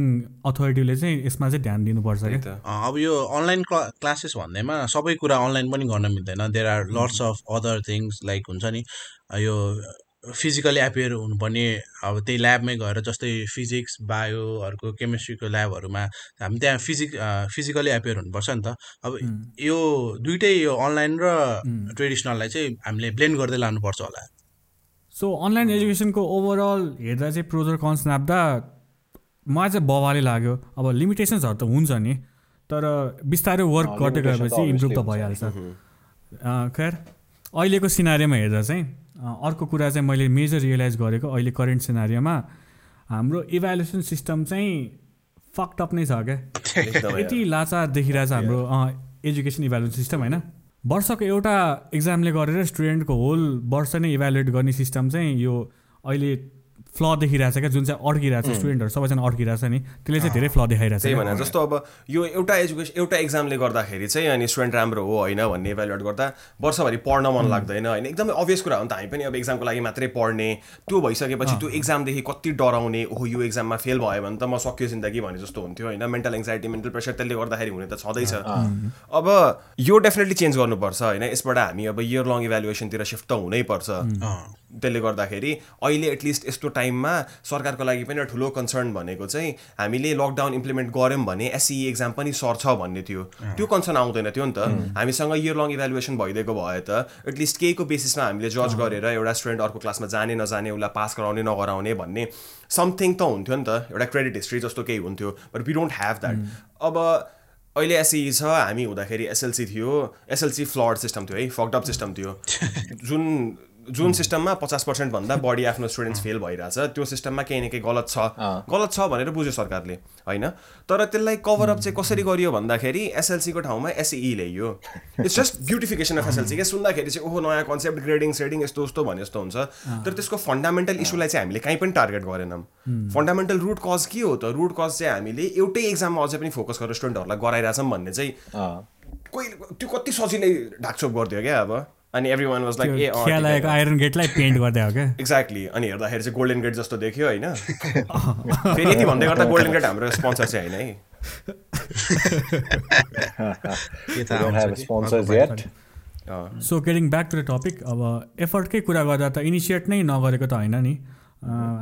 अथोरिटीले चाहिँ यसमा चाहिँ ध्यान दिनुपर्छ क्या। अब यो अनलाइन क्लासेस भन्दैमा सबै कुरा अनलाइन पनि गर्न मिल्दैन। There are lots of other things like हुन्छ नि यो फिजिकली एपियर हुनुपर्ने अब त्यही ल्याबमै गएर जस्तै फिजिक्स बायोहरूको केमिस्ट्रीको ल्याबहरूमा हामी त्यहाँ फिजिक फिजिकली एपियर हुनुपर्छ नि त। अब यो दुइटै यो अनलाइन र ट्रेडिसनललाई चाहिँ हामीले ब्लेन्ड गर्दै लानुपर्छ होला। सो अनलाइन एजुकेसनको ओभरअल हेर्दा चाहिँ प्रोज र कन्स नाप्दा मलाई चाहिँ बवाले लाग्यो। अब लिमिटेसन्सहरू त हुन्छ नि तर बिस्तारै वर्क गर्दै गएपछि इम्प्रुभ त भइहाल्छ। खैर अहिलेको सिनारीमा हेर्दा चाहिँ अर्को कुरा चाहिँ मैले मेजर रियलाइज गरेको अहिले करेन्ट सिनारीमा हाम्रो इभ्यालुएसन सिस्टम चाहिँ फक्टअप नै छ क्या। यति लाचार देखिरहेछ हाम्रो एजुकेसन इभ्यालुएसन सिस्टम होइन? वर्षको एउटा इक्जामले गरेर स्टुडेन्टको होल वर्ष नै इभ्यालुएट गर्ने सिस्टम चाहिँ यो अहिले फ्ल देखिरहेछ क्या? जुन चाहिँ अड्किरहेछ स्टुडेन्टहरू सबैजना अड्किरहेछ नि त्यसले चाहिँ धेरै फ्ल देखाइरहेछ त्यही क्या। भने जस्तो अब यो एउटा एजुकेसन एउटा इक्जामले गर्दाखेरि चाहिँ अनि स्टुडेन्ट राम्रो हो होइन भन्ने इभ्यालुएट गर्दा वर्षभरि पढ्न मन लाग्दैन होइन। एकदमै अभियस कुरा हो नि त। हामी पनि अब इक्जामको लागि मात्रै पढ्ने त्यो भइसकेपछि त्यो इक्जामदेखि कति डराउने ओहो यो इक्जाममा फेल भयो भने त म सक्यो जिन्दगी भने जस्तो हुन्थ्यो होइन। मेन्टल एङ्जाइटी मेन्टल प्रेसर त्यसले गर्दाखेरि हुने त छँदैछ। अब यो डेफिनेटली चेन्ज गर्नुपर्छ होइन। यसबाट हामी अब इयर लङ इभ्यालुएसनतिर सिफ्ट त हुनैपर्छ। त्यसले गर्दाखेरि अहिले एटलिस्ट यस्तो टाइममा सरकारको लागि पनि एउटा ठुलो कन्सर्न भनेको चाहिँ हामीले लकडाउन इम्प्लिमेन्ट गऱ्यौँ भने एसई एक्जाम पनि सर्छ भन्ने थियो। त्यो कन्सर्न आउँदैन थियो नि त। हामीसँग इयर लङ इभ्यालुएसन भइदिएको भए त एटलिस्ट केहीको बेसिसमा हामीले जज गरेर एउटा स्टुडेन्ट अर्को क्लासमा जाने नजाने उसलाई पास गराउने नगराउने भन्ने समथिङ त हुन्थ्यो नि त। एउटा क्रेडिट हिस्ट्री जस्तो केही हुन्थ्यो। But we don't have that अब अहिले एसई छ हामी हुँदाखेरि एसएलसी थियो। एसएलसी फ्लड सिस्टम थियो है फकडअप सिस्टम थियो। जुन जुन सिस्टममा पचास पर्सेन्ट भन्दा बढी आफ्नो स्टुडेन्ट्स फेल भइरहेछ त्यो सिस्टममा केही न केही गलत छ। गलत छ भनेर बुझ्यो सरकारले होइन? तर त्यसलाई कभरअप चाहिँ कसरी गरियो भन्दाखेरि एसएलसीको ठाउँमा एसई ल्याइयो। It's just beautification of SLC क्या? सुन्दाखेरि चाहिँ ओहो नयाँ कन्सेप्ट ग्रेडिङ सेडिङ यस्तो उस्तो भने जस्तो हुन्छ। तर त्यसको फन्डामेन्टल इस्युलाई चाहिँ हामीले कहीँ पनि टार्गेट गरेनौँ। फन्डामेन्टल रुट कज के हो त? रुट कज चाहिँ हामीले एउटै एक्जाममा अझै पनि फोकस गरेर स्टुडेन्टहरूलाई गराइरहेछौँ भन्ने चाहिँ। कोही त्यो कति सजिलै ढाकछोप गरिदियो क्या अब। अनि every one was like a लागेको आइरन गेटलाई पेन्ट गर्दै हो क्या? एक्ज्याक्टली अनि हेर्दाखेरि चाहिँ गोल्डन गेट जस्तो देख्यो होइन। फेरि यति भन्दै गर्दा गोल्डन गेट हाम्रो स्पोन्सर चाहिँ होइन है। So getting back to the topic अब एफर्टकै कुरा गर्दा त इनिसिएट नै नगरेको त होइन नि।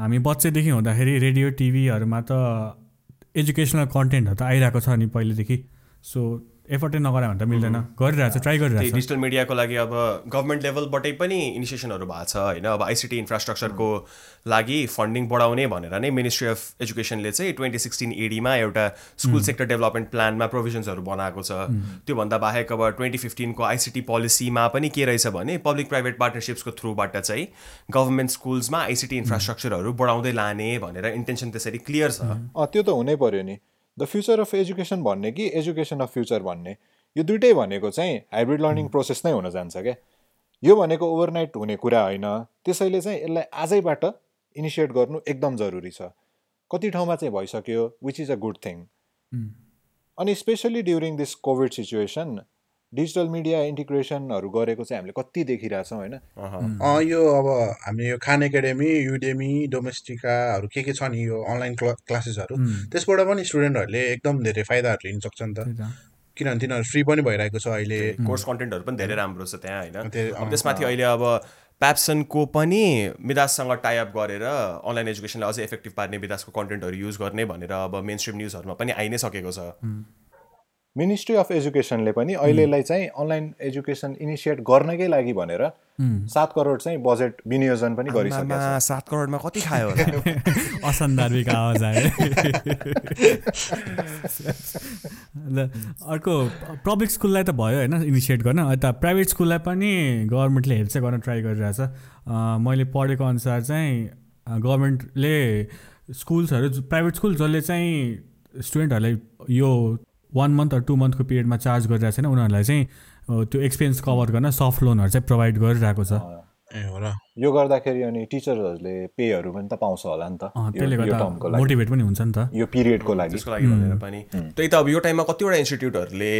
हामी बच्चैदेखि हुँदाखेरि रेडियो टिभीहरूमा त एजुकेसनल कन्टेन्टहरू त आइरहेको छ नि पहिलेदेखि। सो एफर्टै नगरायो भने त मिल्दैन। गरिरहेछ ट्राई त्यही गरिरहेछ डिजिटल मिडियाको लागि अब गभर्मेन्ट लेभलबाटै पनि इनिसिएसनहरू भएको छ होइन? अब आइसिटी इन्फ्रास्ट्रक्चरको लागि फन्डिङ बढाउने भनेर नै मिनिस्ट्री अफ एजुकेसनले चाहिँ ट्वेन्टी सिक्सटिन एडीमा एउटा स्कुल सेक्टर डेभलपमेन्ट प्लानमा प्रोभिजन्सहरू बनाएको छ। त्योभन्दा बाहेक अब ट्वेन्टी फिफ्टिनको आइसिटी पोलिसीमा पनि के रहेछ भने पब्लिक प्राइभेट पार्टनरसिप्सको थ्रुबाट चाहिँ गभर्मेन्ट स्कुल्समा आइसिटी इन्फ्रास्ट्रक्चरहरू बढाउँदै लाने भनेर इन्टेन्सन त्यसरी क्लियर छ। अँ त्यो त हुनै पर्यो नि। द फ्युचर अफ एजुकेसन भन्ने कि एजुकेसन अफ फ्युचर भन्ने? यो दुइटै भनेको चाहिँ हाइब्रिड लर्निङ प्रोसेस नै हुन जान्छ क्या। यो भनेको ओभरनाइट हुने कुरा होइन। त्यसैले चाहिँ यसलाई आजैबाट इनिसिएट गर्नु एकदम जरुरी छ। कति ठाउँमा चाहिँ भइसक्यो which is a good thing अनि specially during this covid situation digital media इन्टिग्रेसनहरू गरेको चाहिँ हामीले कति देखिरहेछौँ होइन? अँ यो अब हामीले यो खान एकाडेमी युडेमी डोमेस्टिकाहरू के के छ नि यो अनलाइन क्ला क्लासेसहरू त्यसबाट पनि स्टुडेन्टहरूले एकदम धेरै फाइदाहरू लिन सक्छ नि त। किनभने तिनीहरू फ्री पनि भइरहेको छ अहिले। कोर्स कन्टेन्टहरू पनि धेरै राम्रो छ त्यहाँ होइन? त्यसमाथि अहिले अब प्याप्सनको पनि मिदाससँग टाइअप गरेर अनलाइन एजुकेसनलाई अझै इफेक्टिभ पार्ने विदासको कन्टेन्टहरू युज गर्ने भनेर अब मेन स्ट्रिम न्युजहरूमा पनि आइ नै सकेको छ। मिनिस्ट्री अफ एजुकेसनले पनि अहिलेलाई चाहिँ अनलाइन एजुकेसन इनिसिएट गर्नकै लागि भनेर सात करोड चाहिँ बजेट विनियोजन पनि गरिसकेको छ सात करोडमा कति खायो असन्दर्भिक आवाज आयो। अर्को पब्लिक स्कुललाई त भयो होइन इनिसिएट गर्न। यता प्राइभेट स्कुललाई पनि गभर्मेन्टले हेल्प चाहिँ गर्न ट्राई गरिरहेछ। मैले पढेको अनुसार चाहिँ गभर्मेन्टले स्कुल्सहरू प्राइभेट स्कुल जसले चाहिँ स्टुडेन्टहरूलाई यो वान मन्थ अर टू मन्थको पिरियडमा चार्ज गरिरहेको छैन उनीहरूलाई चाहिँ त्यो एक्सपेन्स कभर गर्न सफ्ट लोनहरू चाहिँ प्रोभाइड गरिरहेको छ। ए हो र। यो गर्दाखेरि अनि टिचर्सहरूले पेहरू पनि त पाउँछ होला नि त। यो- त्यसले यो गर्दा मोटिभेट पनि हुन्छ नि त। यो पिरियडको लागि। त्यसको लागि भनेर पनि। त्यही त अब यो टाइममा कतिवटा इन्स्टिट्युटहरूले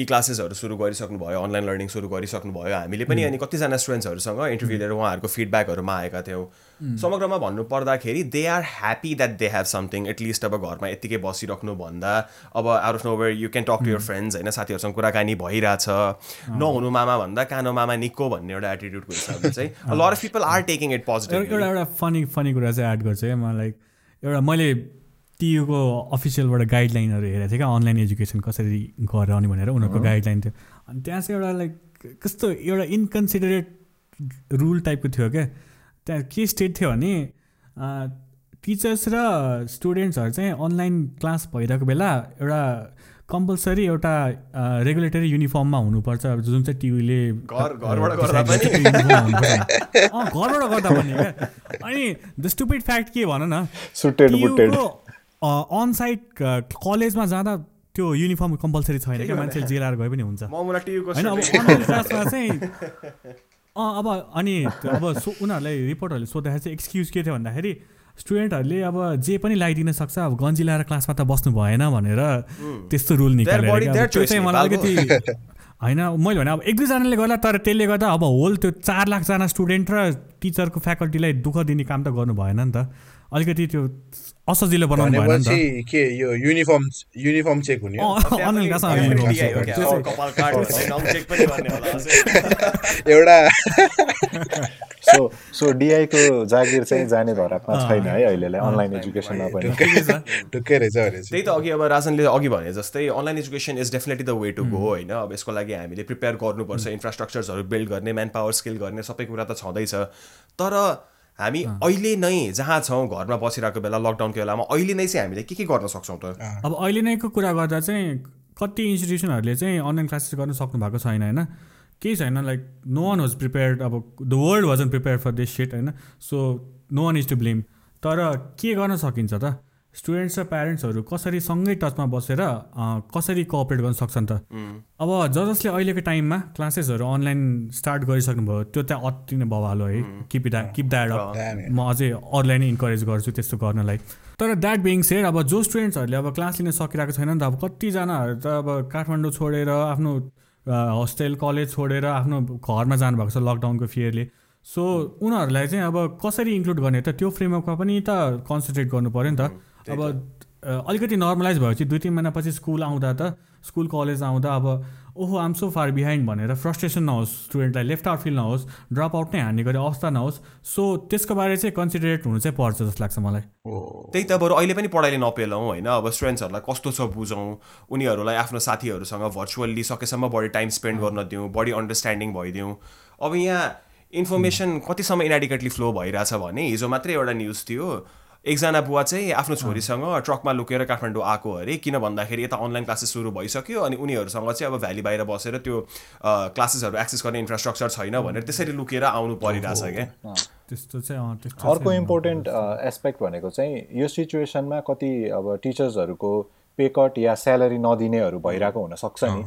ई क्लासेसहरू सुरु गरिसक्नु भयो अनलाइन लर्निङ सुरु गरिसक्नु भयो हामीले पनि अनि कतिजना स्टुडेन्ट्सहरूसँग इन्टरभ्यू लिएर उहाँहरूको फिडब्याकहरूमा आएका थियौँ। समग्रमा भन्नु पर्दाखेरि they are happy that they have something at least अब घरमा यत्तिकै बसिराख्नु भन्दा। अब out of nowhere you can talk to your friends होइन साथीहरूसँग कुराकानी भइरहेछ। नहुनु मामा भन्दा कानो मामा निको भन्ने एउटा एटिट्युडको हिसाबले चाहिँ। Lot of people are taking it positive एउटा एउटा फनी फनी कुरा चाहिँ एड गर्छु है। म लाइक एउटा मैले टियुको अफिसियलबाट गाइडलाइनहरू हेरेको थिएँ क्या अनलाइन एजुकेसन कसरी गराउने भनेर। उनीहरूको गाइडलाइन थियो। अनि त्यहाँ चाहिँ एउटा लाइक कस्तो एउटा इन्कन्सिडरेट रुल टाइपको थियो क्या। त्यहाँ के स्टेट थियो भने टिचर्स र स्टुडेन्ट्सहरू चाहिँ अनलाइन क्लास भइरहेको बेला एउटा कम्पलसरी एउटा रेगुलेटरी युनिफर्ममा हुनुपर्छ। अब जुन चाहिँ घर- घरबाट गर्दा पनि? अँ घरबाट गर्दा पनि क्या। अनि द स्टुपिड फ्याक्ट के भन न सुटेड बुटेड अन साइट कलेजमा जाँदा त्यो युनिफर्म कम्पलसरी छैन क्या। मान्छेले जेलाएर गए पनि हुन्छ। होइन अब क्लासमा चाहिँ अब अनि अब सो उनीहरूलाई रिपोर्टहरूले सोद्धाखेरि चाहिँ एक्सक्युज के थियो भन्दाखेरि स्टुडेन्टहरूले अब जे पनि लगाइदिन सक्छ अब गन्जी लगाएर क्लासमा त बस्नु भएन भनेर त्यस्तो रुल निकालेर their त्यो चाहिँ मलाई। अलिकति होइन मैले भने अब एक दुईजनाले गर्दा तर त्यसले गर्दा अब होल त्यो चार लाखजना स्टुडेन्ट र टिचरको फ्याकल्टीलाई दुःख दिने काम त गर्नु भएन नि त। अलिकति त्यो असजिलो बनाउनु भएन नि त। के यो युनिफर्म युनिफर्म चेक हुने। एउटा सो सो डिआईको जागिर चाहिँ जाने धरापमा छैन है अहिलेलाई अनलाइन एजुकेसनमा पनि। ढुक्कै रहेछ त्यही त अघि अब राजनले अघि भने जस्तै online education is definitely the way to go होइन। अब यसको लागि हामीले प्रिपेयर गर्नुपर्छ इन्फ्रास्ट्रक्चर्सहरू बिल्ड गर्ने म्यान पावर स्किल गर्ने सबै कुरा त छँदैछ। तर हामी अहिले नै जहाँ छौँ घरमा बसिरहेको बेला लकडाउनको बेलामा अहिले नै चाहिँ हामीले के के गर्न सक्छौँ त? अब अहिले नैको कुरा गर्दा चाहिँ कति इन्स्टिट्युसनहरूले चाहिँ अनलाइन क्लासेस गर्न सक्नु भएको छैन होइन? केही छैन like no one was prepared अब the world wasn't prepare for this shit होइन? So no one is to blame तर के गर्न सकिन्छ त? स्टुडेन्ट्स र प्यारेन्ट्सहरू कसरी सँगै टचमा बसेर कसरी कोअपरेट गर्न सक्छन् त? अब ज जसले अहिलेको टाइममा क्लासेसहरू अनलाइन स्टार्ट गरिसक्नुभयो त्यो चाहिँ अति नै बवाल हो है। Keep it keep that up म अझै अरूलाई नै इन्करेज गर्छु त्यस्तो गर्नलाई। तर द्याट बिङ सेड अब जो स्टुडेन्ट्सहरूले अब क्लास लिन सकिरहेको छैन नि त अब कतिजनाहरू त अब काठमाडौँ छोडेर आफ्नो होस्टेल कलेज छोडेर आफ्नो घरमा जानुभएको छ लकडाउनको फियरले सो उनीहरूलाई चाहिँ अब कसरी इन्क्लुड गर्ने त त्यो फ्रेमवर्कमा पनि त कन्सन्ट्रेट गर्नु पऱ्यो नि त। अब अलिकति नर्मलाइज भएपछि दुई तिन महिनापछि स्कुल आउँदा त स्कुल कलेज आउँदा अब ओहो आम सो फार बिहाइन्ड भनेर फ्रस्ट्रेसन नहोस् स्टुडेन्टलाई लेफ्ट आउट फिल नहोस् ड्रप आउट नै हान्ने गरी अवस्था नहोस्। सो त्यसको बारे चाहिँ कन्सिडरेट हुनु चाहिँ पर्छ जस्तो लाग्छ मलाई। त्यही त बरु अहिले पनि पढाइले नपेलौँ होइन? अब स्टुडेन्ट्सहरूलाई कस्तो छ बुझौँ? उनीहरूलाई आफ्नो साथीहरूसँग भर्चुअल्ली सकेसम्म बढी टाइम स्पेन्ड गर्न दिउँ बढी अन्डरस्ट्यान्डिङ भइदिउँ। अब यहाँ इन्फर्मेसन कतिसम्म इनाडिकेटली फ्लो भइरहेछ भने हिजो मात्रै एउटा न्युज थियो एकजना बुवा चाहिँ आफ्नो छोरीसँग ट्रकमा लुकेर काठमाडौँ आएको अरे। किन भन्दाखेरि यता अनलाइन क्लासेस सुरु भइसक्यो अनि उनीहरूसँग चाहिँ अब भ्याली बाहिर बसेर त्यो क्लासेसहरू एक्सेस गर्ने इन्फ्रास्ट्रक्चर छैन भनेर त्यसरी लुकेर आउनु परिरहेछ क्या त्यस्तो चाहिँ अर्को इम्पोर्टेन्ट एस्पेक्ट भनेको चाहिँ यो सिचुएसनमा कति अब टिचर्सहरूको पे कट या स्यालेरी नदिनेहरू भइरहेको हुनसक्छ नि।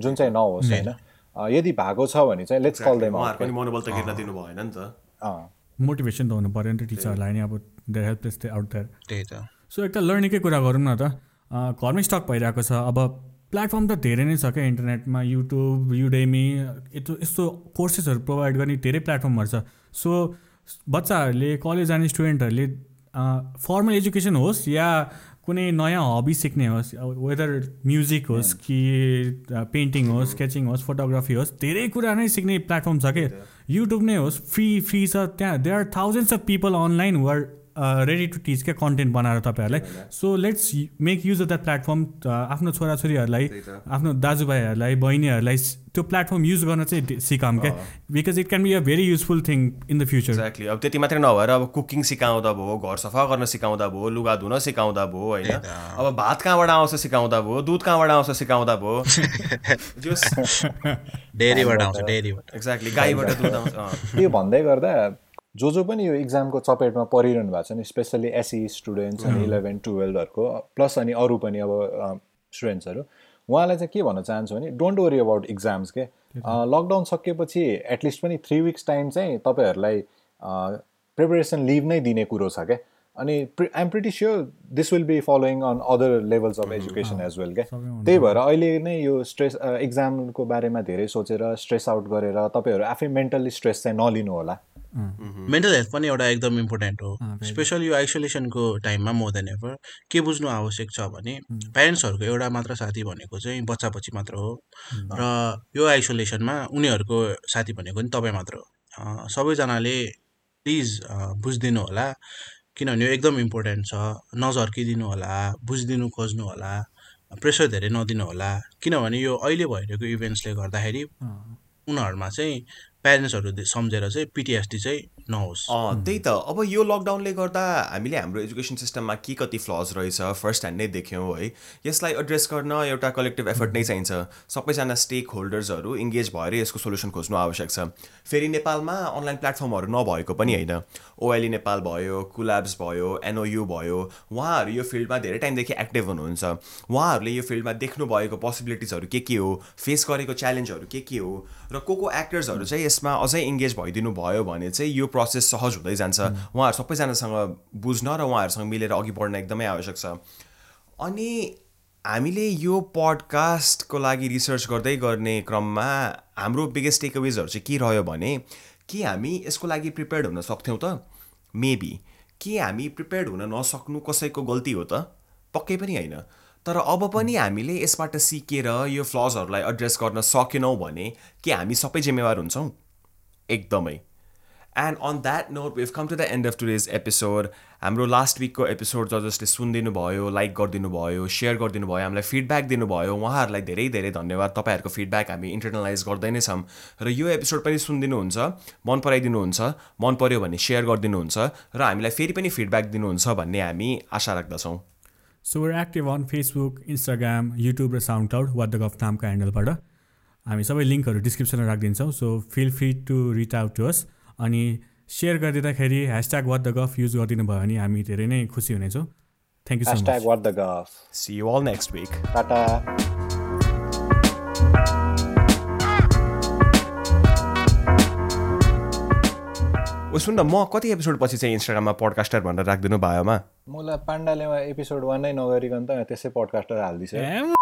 जुन चाहिँ नहोस् होइन। यदि भएको छ भने चाहिँ लेट्स कल देम मनोबल त गिर्न दिनु भएन नि त। मोटिभेसन त हुनु पऱ्यो नि त टिचरहरूलाई नि अब देयर हेल्प त्यस्तै आउट देयर त्यही त। सो एकता लर्निङकै कुरा गरौँ न त? घरमै स्टक भइरहेको छ। अब प्लेटफर्म त धेरै नै छ क्या इन्टरनेटमा युट्युब युडेमी यस्तो यस्तो कोर्सेसहरू प्रोभाइड गर्ने धेरै प्लेटफर्महरू छ। सो बच्चाहरूले कलेज जाने स्टुडेन्टहरूले फर्मल एजुकेसन होस् या कुनै नयाँ हबी सिक्ने होस् वेदर म्युजिक होस् कि पेन्टिङ होस् स्केचिङ होस् फोटोग्राफी होस् धेरै कुरा नै सिक्ने प्लेटफर्म छ कि युट्युब नै होस् फ्री फ्री छ। त्यहाँ they are thousands of people online were ready to teach क्या कन्टेन्ट बनाएर तपाईँहरूलाई। So let's make use of that platform आफ्नो छोराछोरीहरूलाई आफ्नो दाजुभाइहरूलाई बहिनीहरूलाई त्यो प्लेटफर्म युज गर्न चाहिँ सिकाऊँ क्या because it can be a very useful thing in the future exactly अब त्यति मात्रै नभएर अब कुकिङ सिकाउँदा भयो घर सफा गर्न सिकाउँदा भयो लुगा धुन सिकाउँदा भयो होइन? अब भात कहाँबाट आउँछ सिकाउँदा भयो दुध कहाँबाट आउँछ सिकाउँदा भयो? डेरीबाट आउँछ डेरीबाट। एक्ज्याक्टली गाईबाट दुध आउँछ। त्यो भन्दै गर्दा जो जो पनि यो इक्जामको चपेटमा परिरहनु भएको छ नि स्पेसल्ली एसई स्टुडेन्ट्स अनि इलेभेन टुवेल्भहरूको प्लस अनि अरू पनि अब स्टुडेन्ट्सहरू उहाँलाई चाहिँ के भन्न चाहन्छु भने डोन्ट वरी अबाउट इक्जाम्स के? लकडाउन सकिएपछि एटलिस्ट पनि थ्री विक्स टाइम चाहिँ तपाईँहरूलाई प्रिपरेसन लिभ नै दिने कुरो छ क्या अनि I'm pretty sure this will be following on other levels of education as well क्या त्यही भएर अहिले नै यो स्ट्रेस इक्जामको बारेमा धेरै सोचेर स्ट्रेस आउट गरेर तपाईँहरू आफै मेन्टल्ली स्ट्रेस चाहिँ नलिनु होला मेन्टल हेल्थ पनि एउटा एकदम इम्पोर्टेन्ट हो। स्पेसली यो आइसोलेसनको टाइममा मोर देन एभर के बुझ्नु आवश्यक छ भने प्यारेन्ट्सहरूको एउटा मात्र साथी भनेको चाहिँ बच्चा बच्ची मात्र हो। र यो आइसोलेसनमा उनीहरूको साथी भनेको नि तपाईँ मात्र हो। सबैजनाले प्लिज बुझिदिनु होला। किनभने यो एकदम इम्पोर्टेन्ट छ। नझर्किदिनु होला बुझिदिनु खोज्नु होला प्रेसर धेरै नदिनु होला। किनभने यो अहिले भइरहेको इभेन्ट्सले गर्दाखेरि उनीहरूमा चाहिँ प्यारेन्ट्सहरू सम्झेर चाहिँ पिटिएसडी चाहिँ नहोस्। त्यही त। अब यो लकडाउनले गर्दा हामीले हाम्रो एजुकेसन सिस्टममा के कति फ्लज रहेछ फर्स्ट ह्यान्ड नै देख्यौँ है। यसलाई एड्रेस गर्न एउटा कलेक्टिभ एफर्ट नै चाहिन्छ। सबैजना स्टेक होल्डर्सहरू इङ्गेज भएर यसको सोल्युसन खोज्नु आवश्यक छ। फेरि नेपालमा अनलाइन प्लेटफर्महरू नभएको पनि होइन। ओएलई नेपाल भयो कुल्याब्स भयो एनओयु भयो उहाँहरू यो फिल्डमा धेरै टाइमदेखि एक्टिभ हुनुहुन्छ। उहाँहरूले यो फिल्डमा देख्नु भएको पोसिबिलिटिजहरू के के हो फेस गरेको च्यालेन्जहरू के के हो र को को एक्टर्सहरू चाहिँ यसमा अझै इङ्गेज भइदिनु भयो भने चाहिँ यो प्रोसेस सहज हुँदै जान्छ। उहाँहरू सबैजनासँग बुझ्न र उहाँहरूसँग मिलेर अघि बढ्न एकदमै आवश्यक छ। अनि हामीले यो पडकास्टको लागि रिसर्च गर्दै गर्ने क्रममा हाम्रो बिगेस्ट टेकअवेजहरू चाहिँ के रह्यो भने के हामी यसको लागि प्रिपेयर्ड हुन सक्थ्यौँ त? मेबी के हामी प्रिपेयर्ड हुन नसक्नु कसैको गल्ती हो त? पक्कै पनि होइन। तर अब पनि हामीले यसबाट सिकेर यो फ्लजहरूलाई एड्रेस गर्न सकेनौँ भने के हामी सबै जिम्मेवार हुन्छौँ? एकदमै। And on that note we've come to the end of today's episode हाम्रो लास्ट विकको एपिसोड ज जसले सुनिदिनु भयो लाइक गरिदिनु भयो सेयर गरिदिनु भयो हामीलाई फिडब्याक दिनुभयो उहाँहरूलाई धेरै धेरै धन्यवाद। तपाईँहरूको फिडब्याक हामी इन्टरनलाइज गर्दै नै छौँ। र यो एपिसोड पनि सुनिदिनुहुन्छ मन पराइदिनुहुन्छ मन पऱ्यो भने सेयर गरिदिनुहुन्छ र हामीलाई फेरि पनि फिडब्याक दिनुहुन्छ भन्ने हामी आशा राख्दछौँ। So we're active on Facebook Instagram YouTube र साउन्ड क्लाउड वाट द गफ नामको ह्यान्डलबाट हामी सबै लिङ्कहरू डिस्क्रिप्सनमा राखिदिन्छौँ so feel free to reach out to us अनि सेयर गरिदिँदाखेरि ह्यासट्याग वाट द गफ युज गरिदिनु भयो भने हामी धेरै नै खुसी हुनेछौँ. Thank you so much what the गफ see you all next week tata ओ सुन न म कति एपिसोड पछि चाहिँ इन्स्टाग्राममा पडकास्टर भनेर राखिदिनु भयोमा मलाई पाण्डाले एपिसोड वान नै नगरिकन त त्यसै पडकास्टर हालिदिन्छ